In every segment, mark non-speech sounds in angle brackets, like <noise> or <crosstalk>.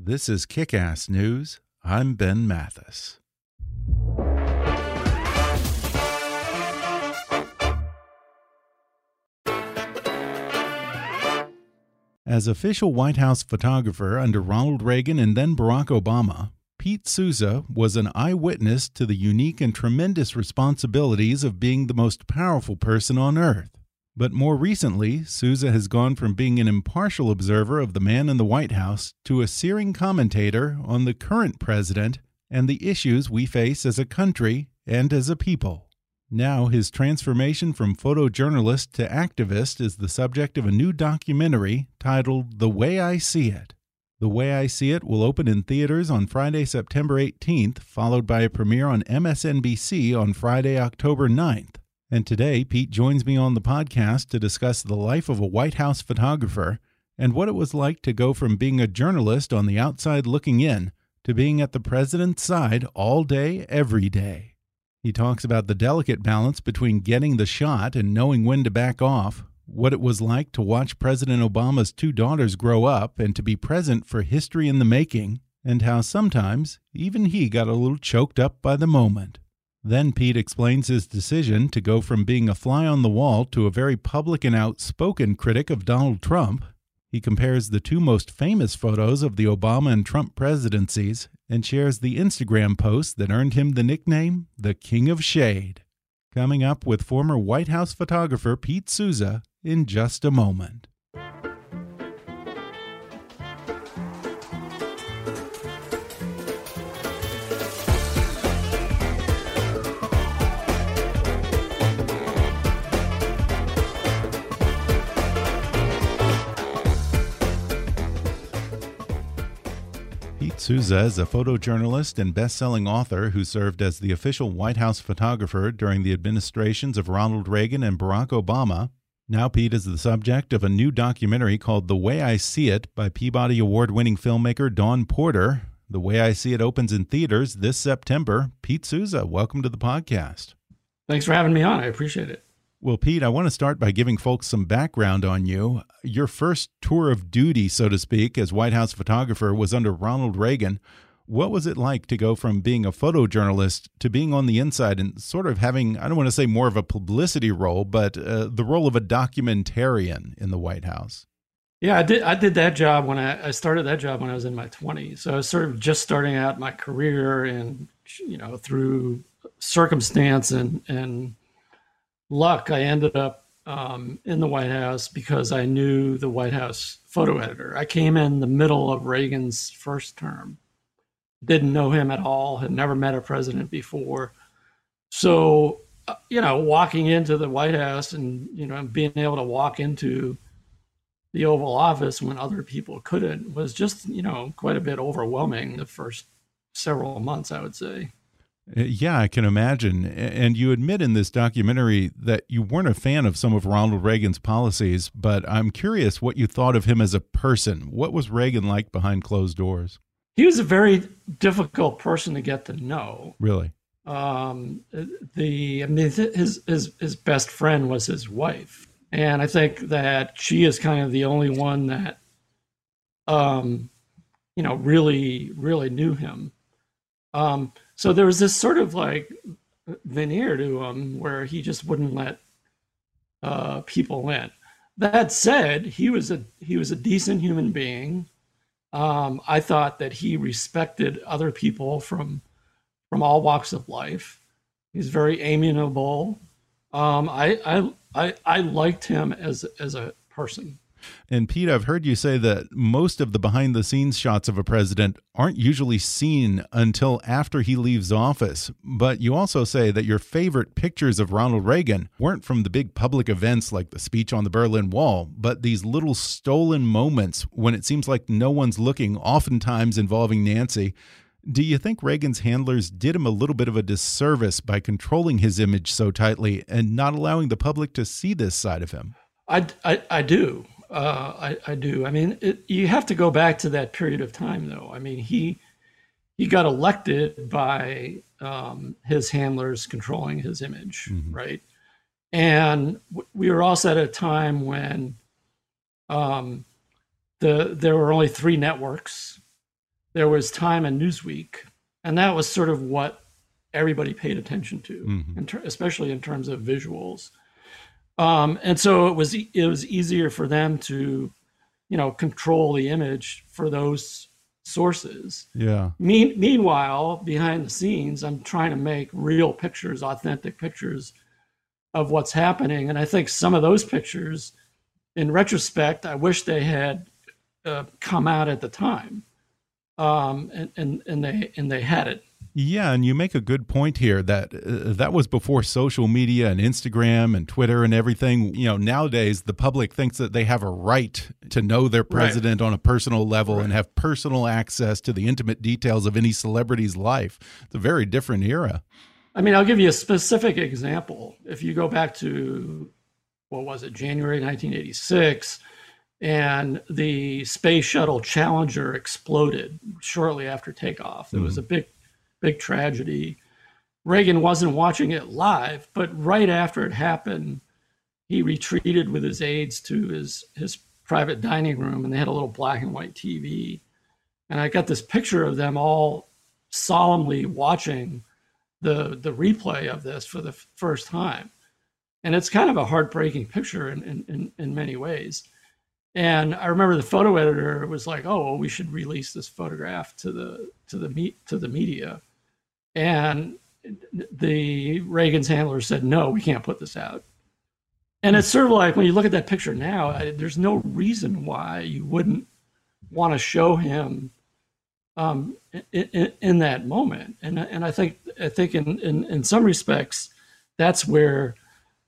This is Kick Ass News. I'm Ben Mathis. As official White House photographer under Ronald Reagan and then Barack Obama, Pete Souza was an eyewitness to the unique and tremendous responsibilities of being the most powerful person on earth. But more recently, Souza has gone from being an impartial observer of the man in the White House to a searing commentator on the current president and the issues we face as a country and as a people. Now, his transformation from photojournalist to activist is the subject of a new documentary titled The Way I See It. The Way I See It will open in theaters on Friday, September 18th, followed by a premiere on MSNBC on Friday, October 9th. And today, Pete joins me on the podcast to discuss the life of a White House photographer and what it was like to go from being a journalist on the outside looking in to being at the president's side all day, every day. He talks about the delicate balance between getting the shot and knowing when to back off, what it was like to watch President Obama's two daughters grow up and to be present for history in the making, and how sometimes even he got a little choked up by the moment. Then Pete explains his decision to go from being a fly on the wall to a very public and outspoken critic of Donald Trump. He compares the two most famous photos of the Obama and Trump presidencies and shares the Instagram post that earned him the nickname the King of Shade. Coming up with former White House photographer Pete Souza in just a moment. Pete Souza is a photojournalist and best-selling author who served as the official White House photographer during the administrations of Ronald Reagan and Barack Obama. Now Pete is the subject of a new documentary called The Way I See It by Peabody Award-winning filmmaker Dawn Porter. The Way I See It opens in theaters this September. Pete Souza, welcome to the podcast. Thanks for having me on. I appreciate it. Well, Pete, I want to start by giving folks some background on you. Your first tour of duty, so to speak, as White House photographer was under Ronald Reagan. What was it like to go from being a photojournalist to being on the inside and sort of having, I don't want to say more of a publicity role, but uh, the role of a documentarian in the White House? Yeah, I did. I did that job when I, I started that job when I was in my 20s. So I was sort of just starting out my career, and you know, through circumstance and and luck, I ended up um, in the White House because I knew the White House photo editor. I came in the middle of Reagan's first term, didn't know him at all, had never met a president before. So, uh, you know, walking into the White House and, you know, being able to walk into the Oval Office when other people couldn't was just, you know, quite a bit overwhelming the first several months, I would say. Uh, yeah, I can imagine. And you admit in this documentary that you weren't a fan of some of Ronald Reagan's policies, but I'm curious what you thought of him as a person. What was Reagan like behind closed doors? He was a very difficult person to get to know. Really? Um, the I mean, his his his best friend was his wife, and I think that she is kind of the only one that, um, you know, really really knew him. Um, so there was this sort of like veneer to him where he just wouldn't let uh, people in. that said, he was a he was a decent human being. Um, I thought that he respected other people from from all walks of life. He's very amiable. Um, I, I I I liked him as as a person. And Pete, I've heard you say that most of the behind the scenes shots of a president aren't usually seen until after he leaves office. But you also say that your favorite pictures of Ronald Reagan weren't from the big public events like the speech on the Berlin Wall, but these little stolen moments when it seems like no one's looking, oftentimes involving Nancy. Do you think Reagan's handlers did him a little bit of a disservice by controlling his image so tightly and not allowing the public to see this side of him? I, I, I do. Uh, I, I do. I mean, it, you have to go back to that period of time, though. I mean, he he got elected by um, his handlers controlling his image, mm-hmm. right? And we were also at a time when um, the there were only three networks. There was Time and Newsweek, and that was sort of what everybody paid attention to, mm-hmm. in ter- especially in terms of visuals. Um, and so it was it was easier for them to, you know, control the image for those sources. Yeah. Me- meanwhile, behind the scenes, I'm trying to make real pictures, authentic pictures of what's happening, and I think some of those pictures, in retrospect, I wish they had uh, come out at the time, um, and, and and they and they had it. Yeah, and you make a good point here that uh, that was before social media and Instagram and Twitter and everything. You know, nowadays the public thinks that they have a right to know their president right. on a personal level right. and have personal access to the intimate details of any celebrity's life. It's a very different era. I mean, I'll give you a specific example. If you go back to what was it, January 1986, and the space shuttle Challenger exploded shortly after takeoff. There mm -hmm. was mm-hmm. a big big tragedy. Reagan wasn't watching it live, but right after it happened, he retreated with his aides to his his private dining room, and they had a little black and white TV. And I got this picture of them all solemnly watching the the replay of this for the first time, and it's kind of a heartbreaking picture in in, in many ways. And I remember the photo editor was like, "Oh, well, we should release this photograph to the to the meet to the media." And the Reagan's handler said, no, we can't put this out. And it's sort of like when you look at that picture now, I, there's no reason why you wouldn't want to show him um, in, in, that moment. And and I think I think in, in, in some respects, that's where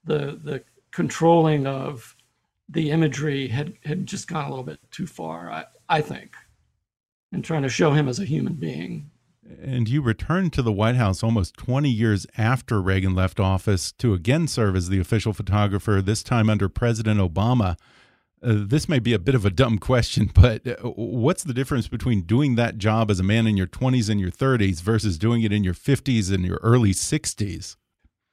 the the controlling of the imagery had had just gone a little bit too far. I I think, in trying to show him as a human being and you returned to the White House almost 20 years after Reagan left office to again serve as the official photographer, this time under President Obama. Uh, this may be a bit of a dumb question, <laughs> but uh, what's the difference between doing that job as a man in your 20s and your 30s versus doing it in your 50s and your early 60s?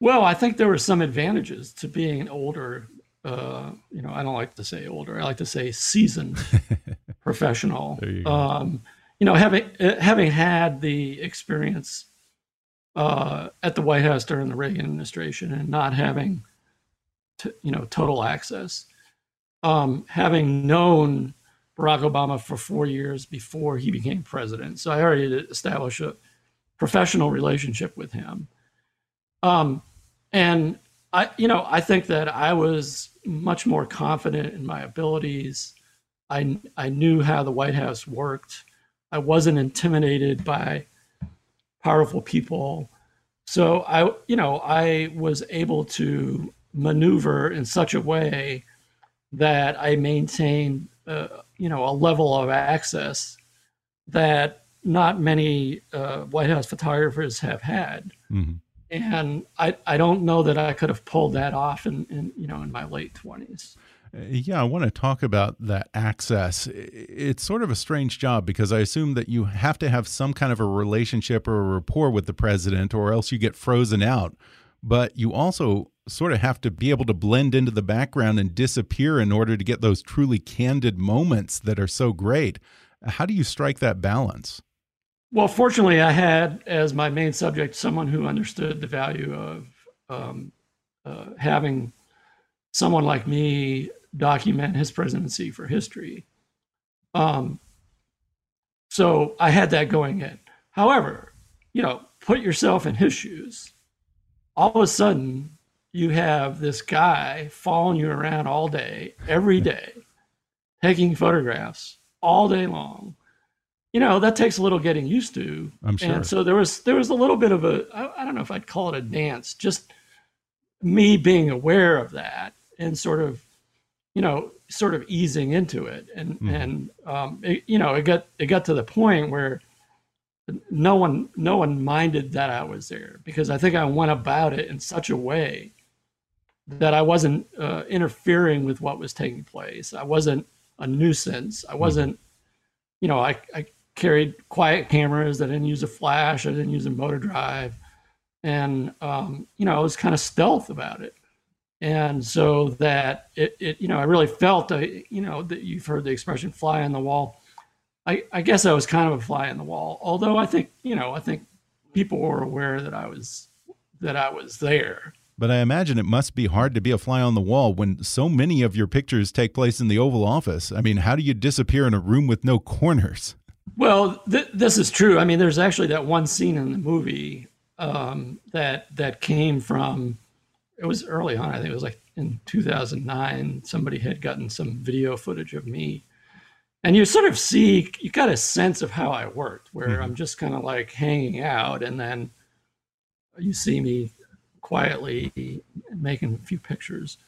Well, I think there were some advantages to being an older, uh, you know, I don't like to say older, I like to say seasoned <laughs> professional. There you go. Um, you know, having uh, having had the experience uh, at the White House during the Reagan administration and not having, to, you know, total access, um, having known Barack Obama for four years before he became president, so I already established a professional relationship with him. Um, and I, you know, I think that I was much more confident in my abilities. I I knew how the White House worked. I wasn't intimidated by powerful people. So I, you know, I was able to maneuver in such a way that I maintained, uh, you know, a level of access that not many uh, White House photographers have had. Mm-hmm. And I, I don't know that I could have pulled that off in, in you know, in my late twenties. Yeah, I want to talk about that access. It's sort of a strange job because I assume that you have to have some kind of a relationship or a rapport with the president, or else you get frozen out. But you also sort of have to be able to blend into the background and disappear in order to get those truly candid moments that are so great. How do you strike that balance? Well, fortunately, I had as my main subject someone who understood the value of um, uh, having someone like me document his presidency for history. Um, so I had that going in. However, you know, put yourself in his shoes. All of a sudden, you have this guy following you around all day, every day, taking photographs all day long. You know, that takes a little getting used to. I'm sure. And so there was there was a little bit of a I, I don't know if I'd call it a dance, just me being aware of that and sort of, you know, sort of easing into it. And Mhm. and um, it, you know, it got it got to the point where no one no one minded that I was there because I think I went about it in such a way that I wasn't uh, interfering with what was taking place. I wasn't a nuisance. I wasn't, you know, I, I carried quiet cameras. I didn't use a flash. I didn't use a motor drive. And, um, you know, I was kind of stealth about it. And so that it, it you know, I really felt, I, you know, that you've heard the expression fly on the wall. I, I guess I was kind of a fly on the wall, although I think, you know, I think people were aware that I was, that I was there. But I imagine it must be hard to be a fly on the wall when so many of your pictures take place in the Oval Office. I mean, how do you disappear in a room with no corners? Well, th- this is true. I mean, there's actually that one scene in the movie um, that that came from. It was early on. I think it was like in 2009. Somebody had gotten some video footage of me, and you sort of see you got a sense of how I worked, where Mhm. I'm just kind of like hanging out, and then you see me quietly making a few pictures.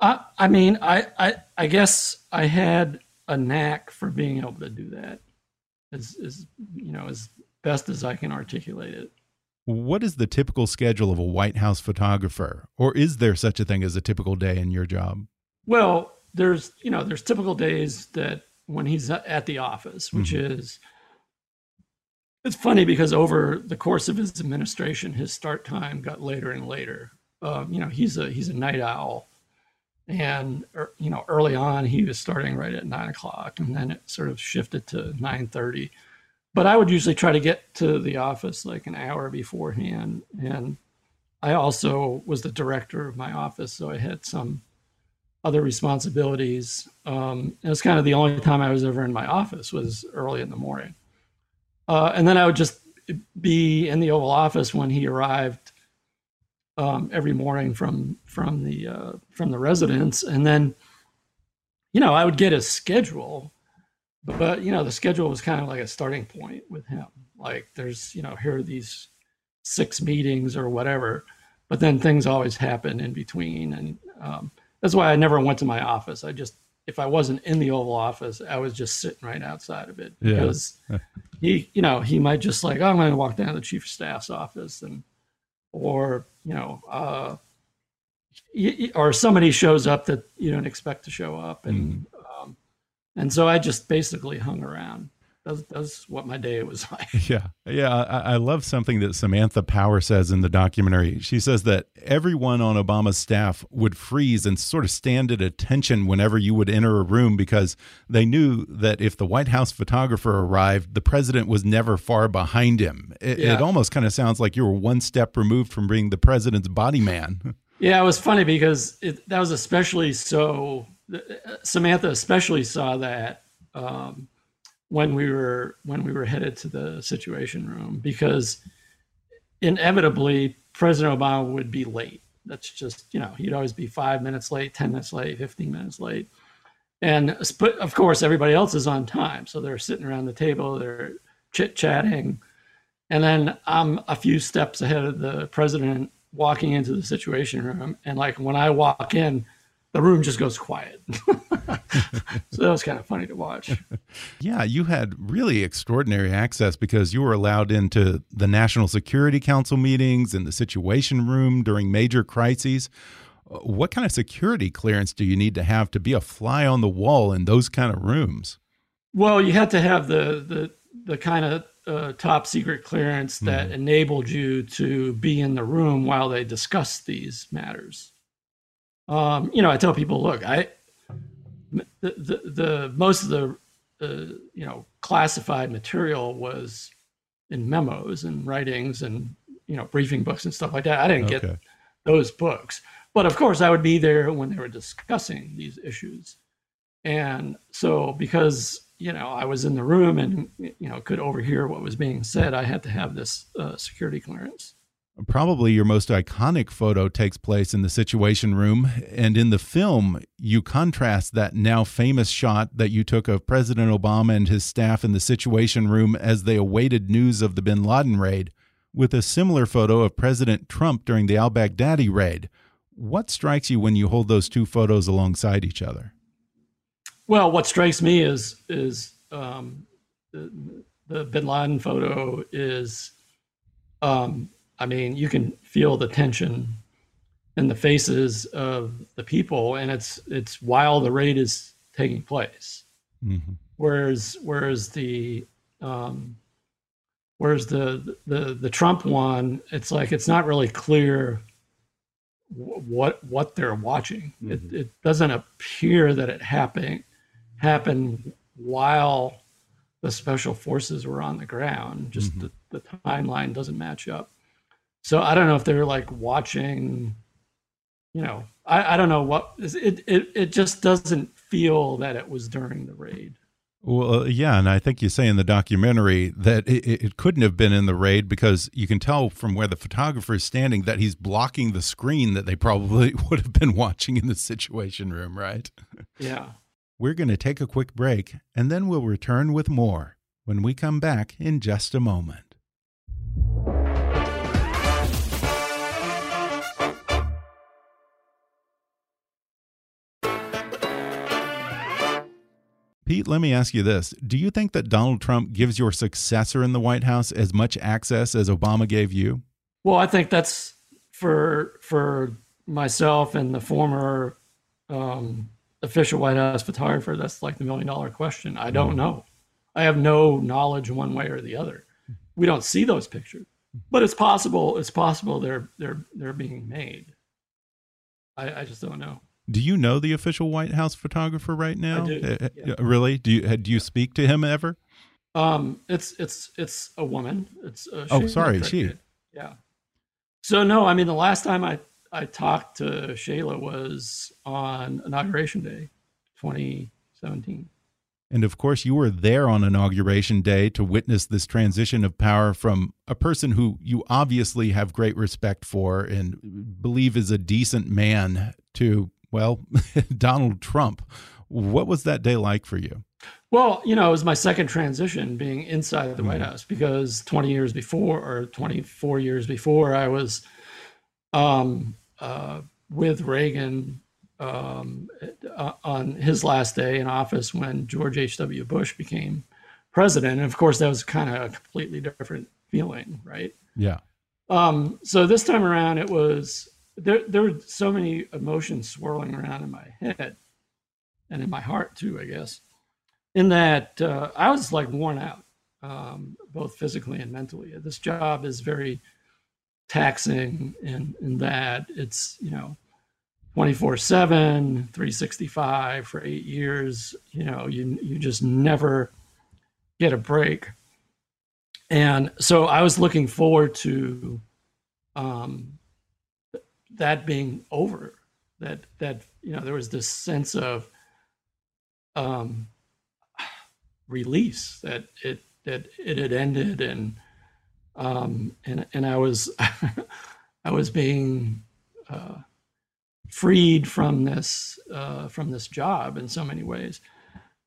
I, I mean, I, I, I guess I had a knack for being able to do that, as, as you know, as best as I can articulate it. What is the typical schedule of a White House photographer? Or is there such a thing as a typical day in your job? Well, there's you know there's typical days that when he's at the office, which is it's funny because over the course of his administration, his start time got later and later. Um, you know, he's a he's a night owl, and er, you know early on he was starting right at nine o'clock, and then it sort of shifted to nine thirty. But I would usually try to get to the office like an hour beforehand, and I also was the director of my office, so I had some other responsibilities. Um, it was kind of the only time I was ever in my office was early in the morning. Uh, and then I would just be in the Oval Office when he arrived um, every morning from from the uh, from the residence, and then you know I would get his schedule, but you know the schedule was kind of like a starting point with him. Like there's you know here are these six meetings or whatever, but then things always happen in between, and um, that's why I never went to my office. I just if I wasn't in the Oval Office, I was just sitting right outside of it Yeah. because <laughs> he, you know, he might just like, oh, I'm going to walk down to the chief of staff's office and, or you know, uh, or somebody shows up that you don't expect to show up, and um, and so I just basically hung around. That's, that's what my day was <laughs> like. Yeah. Yeah. I, I love something that Samantha Power says in the documentary. She says that everyone on Obama's staff would freeze and sort of stand at attention whenever you would enter a room because they knew that if the White House photographer arrived, the president was never far behind him. It, Yeah. it almost kind of sounds like you were one step removed from being the president's body man. <laughs> Yeah, it was funny because it, that was especially so. Samantha especially saw that um, when we were when we were headed to the Situation Room because inevitably President Obama would be late. That's just you know he'd always be five minutes late, ten minutes late, fifteen minutes late, and of course everybody else is on time, so they're sitting around the table, they're chit chatting, and then I'm a few steps ahead of the president walking into the situation room. And like when I walk in, the room just goes quiet. <laughs> so that was kind of funny to watch. Yeah, you had really extraordinary access because you were allowed into the National Security Council meetings and the Situation Room during major crises. Uh, What kind of security clearance do you need to have to be a fly on the wall in those kind of rooms? Well, you had to have the the the kind of uh, top secret clearance that enabled you to be in the room while they discussed these matters. Um, you know, I tell people, look, I the the, the most of the uh, you know classified material was in memos and writings and you know briefing books and stuff like that. I didn't get those books, but of course, I would be there when they were discussing these issues. And so, because you know I was in the room and you know could overhear what was being said, I had to have this uh, security clearance. Probably your most iconic photo takes place in the Situation Room, and in the film, you contrast that now famous shot that you took of President Obama and his staff in the Situation Room as they awaited news of the Bin Laden raid, with a similar photo of President Trump during the al Baghdadi raid. What strikes you when you hold those two photos alongside each other? Well, what strikes me is is um, the, the Bin Laden photo is, um, I mean, you can feel the tension in the faces of the people, and it's it's while the raid is taking place. Mm-hmm. Whereas whereas the um, whereas the the the Trump one, it's like it's not really clear what what they're watching. Mm-hmm. It, it doesn't appear that it happened happened while the special forces were on the ground. Just mm-hmm. the, the timeline doesn't match up. So I don't know if they're like watching. You know, I, I don't know what it, it. It just doesn't feel that it was during the raid. Well, uh, yeah, and I think you say in the documentary that it, it, couldn't have been in the raid because you can tell from where the photographer is standing that he's blocking the screen that they probably <laughs> would have been watching in the Situation Room, right? Yeah. <laughs> We're going to take a quick break and then we'll return with more when we come back in just a moment. Pete, let me ask you this. Do you think that Donald Trump gives your successor in the White House as much access as Obama gave you? Well, I think that's for for myself and the former um, official White House photographer. That's like the million dollar question. I don't mm. know. I have no knowledge one way or the other. We don't see those pictures, but it's possible. It's possible they're they're they're being made. I, I just don't know. Do you know the official White House photographer right now? I do. Uh, uh, yeah. Really? Do you do you speak to him ever? Um, it's it's it's a woman. It's uh, oh, sorry, she. Yeah. So no, I mean the last time I I talked to Shealah was on inauguration day, 2017. And of course, you were there on inauguration day to witness this transition of power from a person who you obviously have great respect for and believe is a decent man to well, <laughs> Donald Trump. What was that day like for you? Well, you know, it was my second transition being inside the White mm. House because 20 years before or 24 years before, I was um, uh, with Reagan um, uh, on his last day in office when George H.W. Bush became president. And of course, that was kind of a completely different feeling, right? Yeah. Um, so this time around, it was there there were so many emotions swirling around in my head and in my heart too, I guess. In that uh, I was like worn out, um, both physically and mentally. This job is very taxing in in that it's you know 24 7 365 for eight years you know you you just never get a break and so i was looking forward to um, that being over that that you know there was this sense of um release that it that it had ended and um and and i was <laughs> i was being uh freed from this uh from this job in so many ways.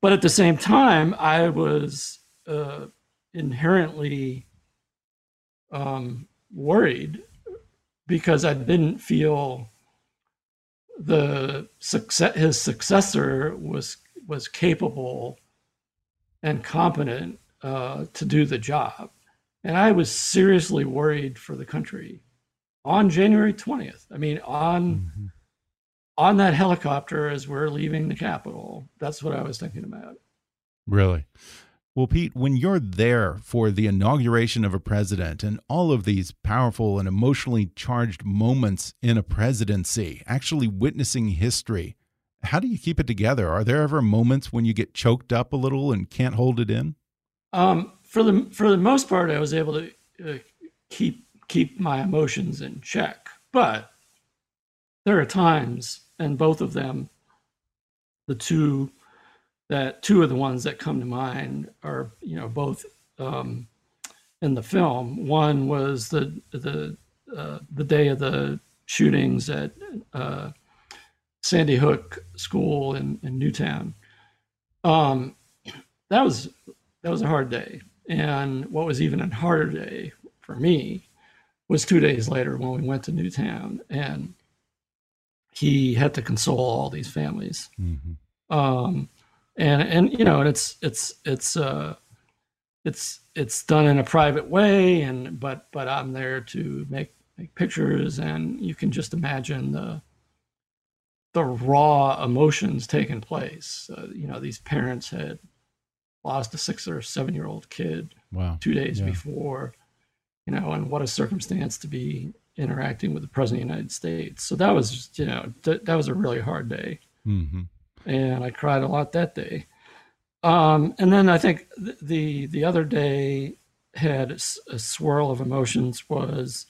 But at the same time i was uh inherently um worried because I didn't feel the success his successor was was capable and competent uh, to do the job, and I was seriously worried for the country on January twentieth. I mean, on mm-hmm. on that helicopter as we're leaving the Capitol. That's what I was thinking about. Really. Well, Pete, when you're there for the inauguration of a president and all of these powerful and emotionally charged moments in a presidency, actually witnessing history, how do you keep it together? Are there ever moments when you get choked up a little and can't hold it in? Um, for the for the most part, I was able to uh, keep keep my emotions in check. But there are times, and both of them, the two that two of the ones that come to mind are you know both um, in the film. One was the the uh, the day of the shootings at uh, Sandy Hook School in, in Newtown. Um, that was that was a hard day, and what was even a harder day for me was two days later when we went to Newtown, and he had to console all these families. Mm-hmm. Um, and and you know, and it's it's it's uh, it's it's done in a private way, and but but I'm there to make make pictures, and you can just imagine the the raw emotions taking place. Uh, you know, these parents had lost a six or seven year old kid wow. two days yeah. before, you know, and what a circumstance to be interacting with the president of the United States. So that was, just, you know, th- that was a really hard day. Mm-hmm. And I cried a lot that day. Um, and then I think the the other day had a, a swirl of emotions was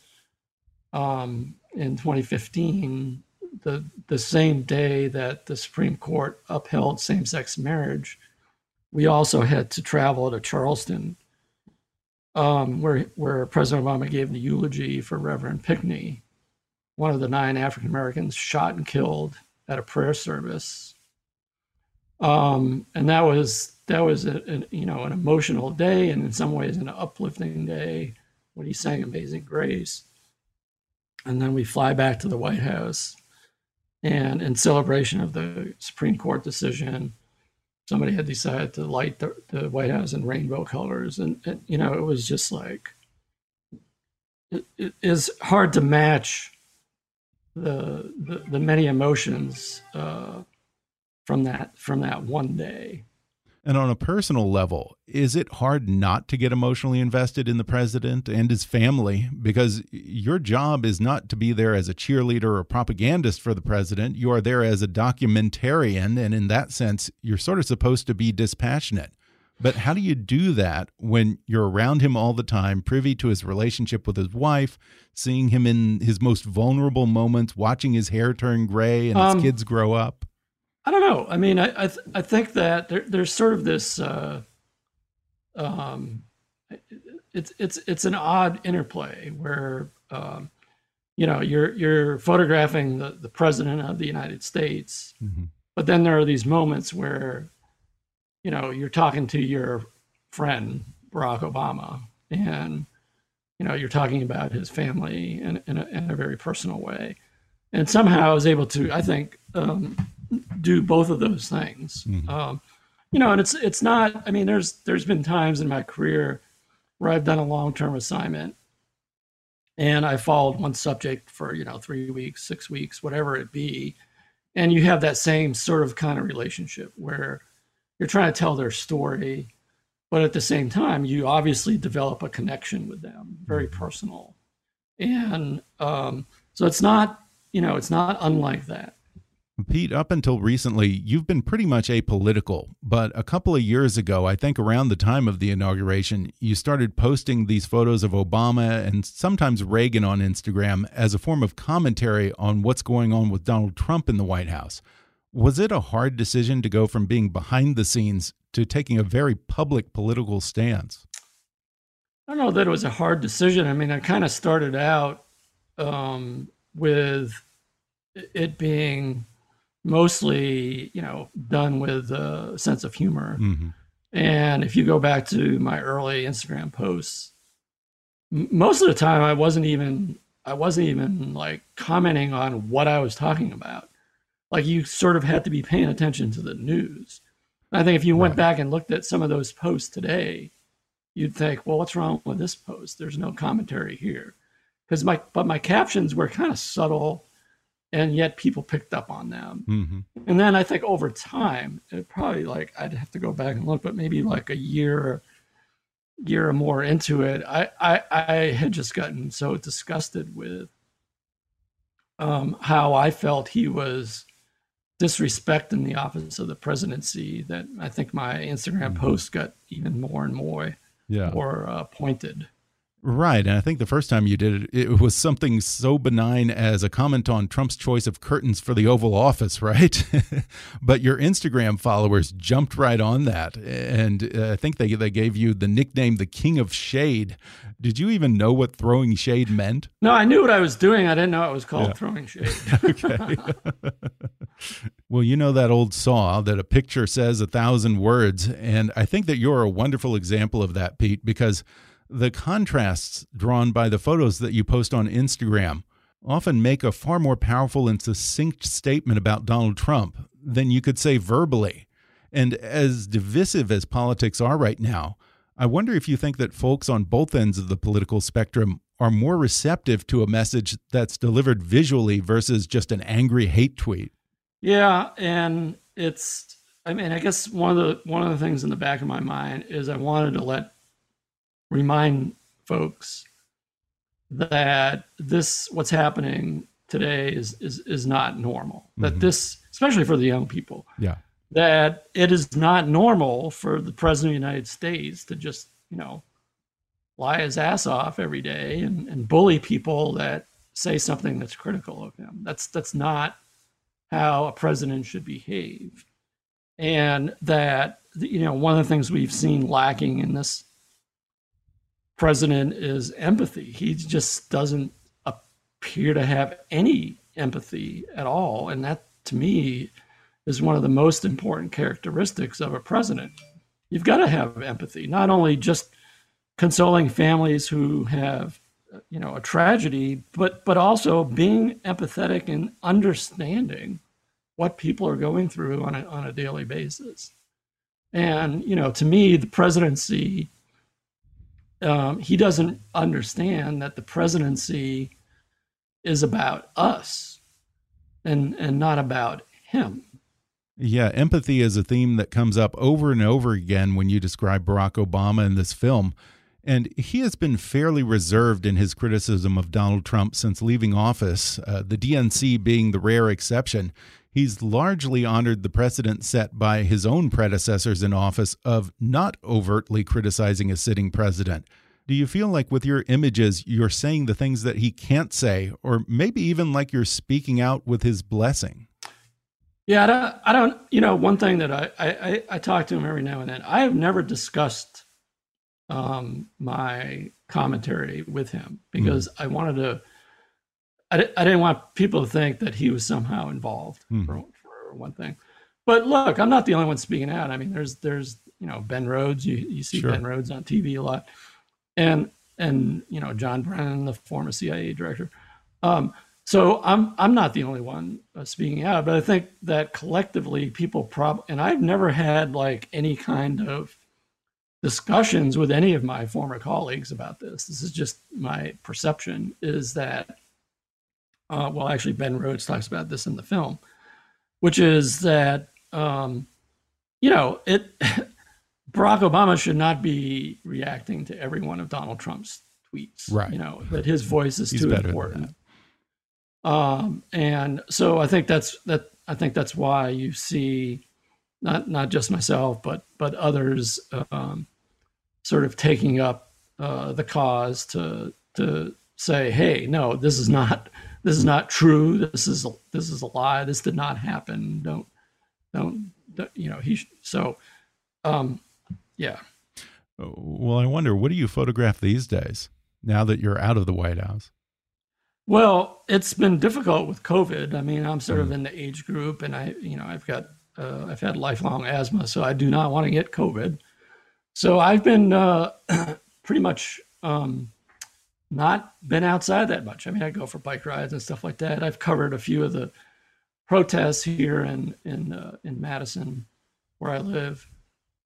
um, in 2015, the the same day that the Supreme Court upheld same-sex marriage, we also had to travel to Charleston, um, where where President Obama gave the eulogy for Reverend Pinckney, one of the nine African Americans shot and killed at a prayer service. Um, and that was that was a, a, you know an emotional day, and in some ways an uplifting day when he sang "Amazing Grace." And then we fly back to the White House, and in celebration of the Supreme Court decision, somebody had decided to light the, the White House in rainbow colors, and, and you know it was just like it, it is hard to match the the, the many emotions uh, from that from that one day. And on a personal level, is it hard not to get emotionally invested in the president and his family? Because your job is not to be there as a cheerleader or propagandist for the president. You are there as a documentarian. And in that sense, you're sort of supposed to be dispassionate. But how do you do that when you're around him all the time, privy to his relationship with his wife, seeing him in his most vulnerable moments, watching his hair turn gray and um, his kids grow up? I don't know. I mean, I I, th- I think that there, there's sort of this. Uh, um, it's it's it's an odd interplay where um, you know you're you're photographing the the president of the United States, mm-hmm. but then there are these moments where you know you're talking to your friend Barack Obama, and you know you're talking about his family in in a, in a very personal way, and somehow I was able to I think. Um, do both of those things. Mm-hmm. Um, you know, and it's it's not. I mean, there's there's been times in my career where I've done a long term assignment, and I followed one subject for you know three weeks, six weeks, whatever it be, and you have that same sort of kind of relationship where you're trying to tell their story, but at the same time, you obviously develop a connection with them, very mm-hmm. personal, and um, so it's not you know it's not unlike that. Pete, up until recently, you've been pretty much apolitical. But a couple of years ago, I think around the time of the inauguration, you started posting these photos of Obama and sometimes Reagan on Instagram as a form of commentary on what's going on with Donald Trump in the White House. Was it a hard decision to go from being behind the scenes to taking a very public political stance? I don't know that it was a hard decision. I mean, I kind of started out um, with it being mostly, you know, done with a sense of humor. Mm-hmm. And if you go back to my early Instagram posts, most of the time I wasn't even I wasn't even like commenting on what I was talking about. Like you sort of had to be paying attention to the news. I think if you went right. back and looked at some of those posts today, you'd think, well, what's wrong with this post? There's no commentary here. Because my but my captions were kind of subtle and yet people picked up on them. Mm-hmm. And then I think over time, it probably like I'd have to go back and look, but maybe like a year, year or more into it, I I, I had just gotten so disgusted with um, how I felt he was disrespecting the office of the presidency that I think my Instagram mm-hmm. posts got even more and more yeah. more uh, pointed. Right. And I think the first time you did it, it was something so benign as a comment on Trump's choice of curtains for the Oval Office, <laughs> right? but your Instagram followers jumped right on that. And uh, I think they, they gave you the nickname the King of Shade. Did you even know what throwing shade meant? No, I knew what I was doing. I didn't know it was called yeah. throwing shade. <laughs> <laughs> okay. well, you know that old saw that a picture says a thousand words. And I think that you're a wonderful example of that, Pete, because the contrasts drawn by the photos that you post on Instagram often make a far more powerful and succinct statement about Donald Trump than you could say verbally. And as divisive as politics are right now, I wonder if you think that folks on both ends of the political spectrum are more receptive to a message that's delivered visually versus just an angry hate tweet. Yeah, and it's I mean, I guess one of the one of the things in the back of my mind is I wanted to let remind folks that this what's happening today is is is not normal. That mm-hmm. this, especially for the young people, yeah, that it is not normal for the president of the United States to just you know lie his ass off every day and, and bully people that say something that's critical of him. That's that's not how a president should behave, and that you know one of the things we've seen lacking in this president is empathy. He just doesn't appear to have any empathy at all. And that, to me, is one of the most important characteristics of a president. You've got to have empathy, not only just consoling families who have you know a tragedy but but also being empathetic and understanding what people are going through on a, on a daily basis and you know to me the presidency um, he doesn't understand that the presidency is about us and and not about him. Yeah, empathy is a theme that comes up over and over again when you describe Barack Obama in this film. And he has been fairly reserved in his criticism of Donald Trump since leaving office, uh, the DNC being the rare exception. He's largely honored the precedent set by his own predecessors in office of not overtly criticizing a sitting president. Do you feel like with your images, you're saying the things that he can't say, or maybe even like you're speaking out with his blessing? Yeah, I don't, I don't you know, one thing that I, I, I talk to him every now and then, I have never discussed um, my commentary with him because mm. I wanted to I, I didn't want people to think that he was somehow involved mm. for, for one thing. But look, I'm not the only one speaking out. I mean, there's there's you know Ben Rhodes. You you see sure. Ben Rhodes on TV a lot, and and you know John Brennan, the former CIA director. Um, so I'm I'm not the only one uh, speaking out, but I think that collectively people prob and I've never had like any kind of discussions with any of my former colleagues about this. This is just my perception is that uh, well, actually, Ben Rhodes talks about this in the film, which is that um, you know it. <laughs> Barack Obama should not be reacting to every one of Donald Trump's tweets. Right. You know that his voice is He's too important. Um, and so I think that's that. I think that's why you see not not just myself, but but others um, sort of taking up uh, the cause to to say, hey, no, this is not this is not true. This is a, this is a lie. This did not happen. Don't don't, don't you know he so um yeah. Well, I wonder what do you photograph these days now that you're out of the White House? Well, it's been difficult with COVID. I mean, I'm sort mm. of in the age group, and I, you know, I've got, uh, I've had lifelong asthma, so I do not want to get COVID. So I've been uh, <clears throat> pretty much um, not been outside that much. I mean, I go for bike rides and stuff like that. I've covered a few of the protests here in in uh, in Madison, where I live.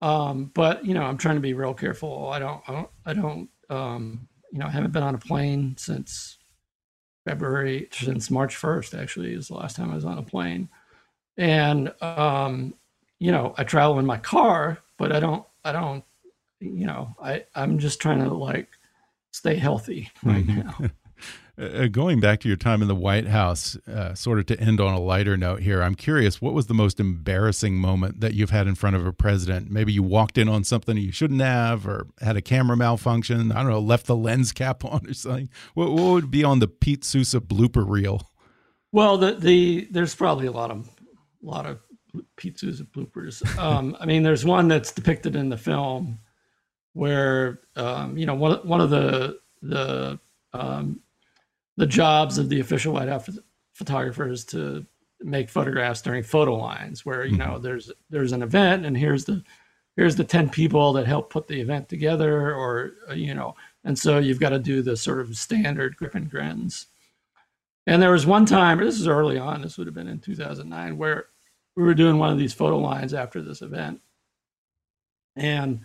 Um, but you know, I'm trying to be real careful. I don't, I don't, I don't. Um, you know, I haven't been on a plane since February, since March 1st. Actually, is the last time I was on a plane. And um, you know, I travel in my car, but I don't, I don't. You know, I I'm just trying to like stay healthy right mm-hmm. now. <laughs> Uh, going back to your time in the White House, uh, sort of to end on a lighter note here, I'm curious what was the most embarrassing moment that you've had in front of a president? Maybe you walked in on something you shouldn't have, or had a camera malfunction. I don't know, left the lens cap <laughs> on or something. What, what would be on the Pete Souza blooper reel? Well, the the there's probably a lot of a lot of Pete Souza bloopers. Um, I mean, there's one that's depicted in the film where um, you know one one of the the um, the jobs of the official White House photographers to make photographs during photo lines, where you know mm-hmm. there's there's an event and here's the here's the 10 people that help put the event together or uh, you know and so you've got to do the sort of standard grip and grins and there was one time this is early on this would have been in 2009 where we were doing one of these photo lines after this event and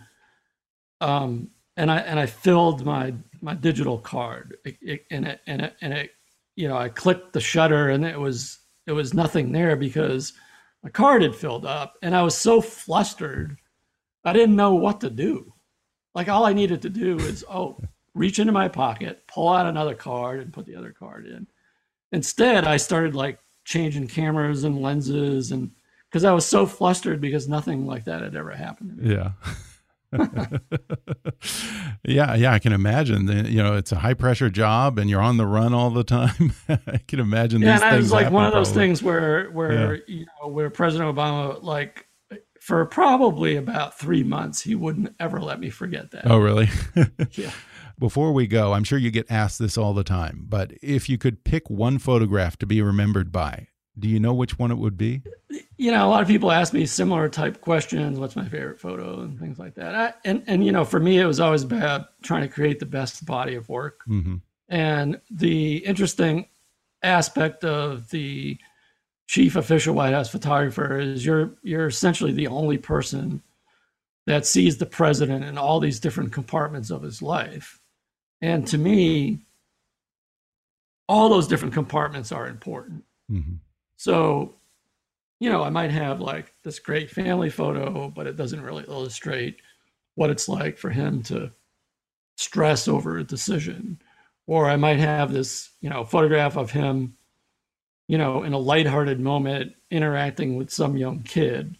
um and i and i filled my my digital card. And it and it and it you know i clicked the shutter and it was it was nothing there because my card had filled up and i was so flustered. I didn't know what to do. Like all i needed to do is oh reach into my pocket pull out another card and put the other card in. Instead i started like changing cameras and lenses and because i was so flustered because nothing like that had ever happened to me. Yeah <laughs> <laughs> yeah, yeah, I can imagine. You know, it's a high pressure job, and you're on the run all the time. <laughs> I can imagine. Yeah, these and it was like one of those probably. things where, where yeah. you know, where President Obama, like, for probably about three months, he wouldn't ever let me forget that. Oh, really? <laughs> yeah. Before we go, I'm sure you get asked this all the time, but if you could pick one photograph to be remembered by, do you know which one it would be? You know, a lot of people ask me similar type questions. What's my favorite photo and things like that. I, and and you know, for me, it was always about trying to create the best body of work. Mm-hmm. And the interesting aspect of the chief official White House photographer is you're you're essentially the only person that sees the president in all these different compartments of his life. And to me, all those different compartments are important. Mm-hmm. So, you know, I might have like this great family photo, but it doesn't really illustrate what it's like for him to stress over a decision. Or I might have this, you know, photograph of him, you know, in a lighthearted moment interacting with some young kid,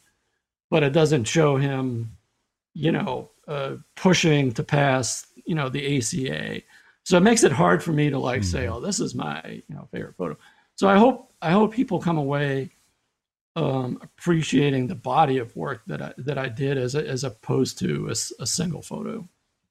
but it doesn't show him, you know, uh, pushing to pass, you know, the ACA. So it makes it hard for me to like mm-hmm. say, oh, this is my, you know, favorite photo. So I hope I hope people come away um, appreciating the body of work that I that I did as a, as opposed to a, a single photo.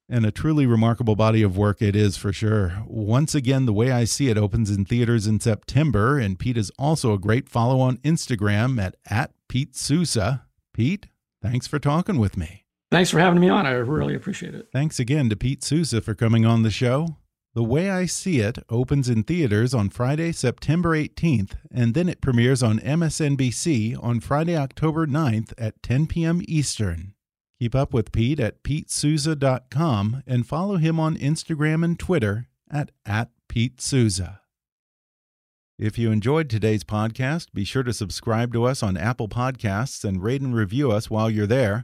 And a truly remarkable body of work it is for sure. Once again, the way I see it opens in theaters in September, and Pete is also a great follow on Instagram at at Pete Souza. Pete, thanks for talking with me. Thanks for having me on. I really appreciate it. Thanks again to Pete Souza for coming on the show. The Way I See It opens in theaters on Friday, September 18th, and then it premieres on MSNBC on Friday, October 9th at 10 p.m. Eastern. Keep up with Pete at PeteSouza.com and follow him on Instagram and Twitter at, at Pete Souza. If you enjoyed today's podcast, be sure to subscribe to us on Apple Podcasts and rate and review us while you're there.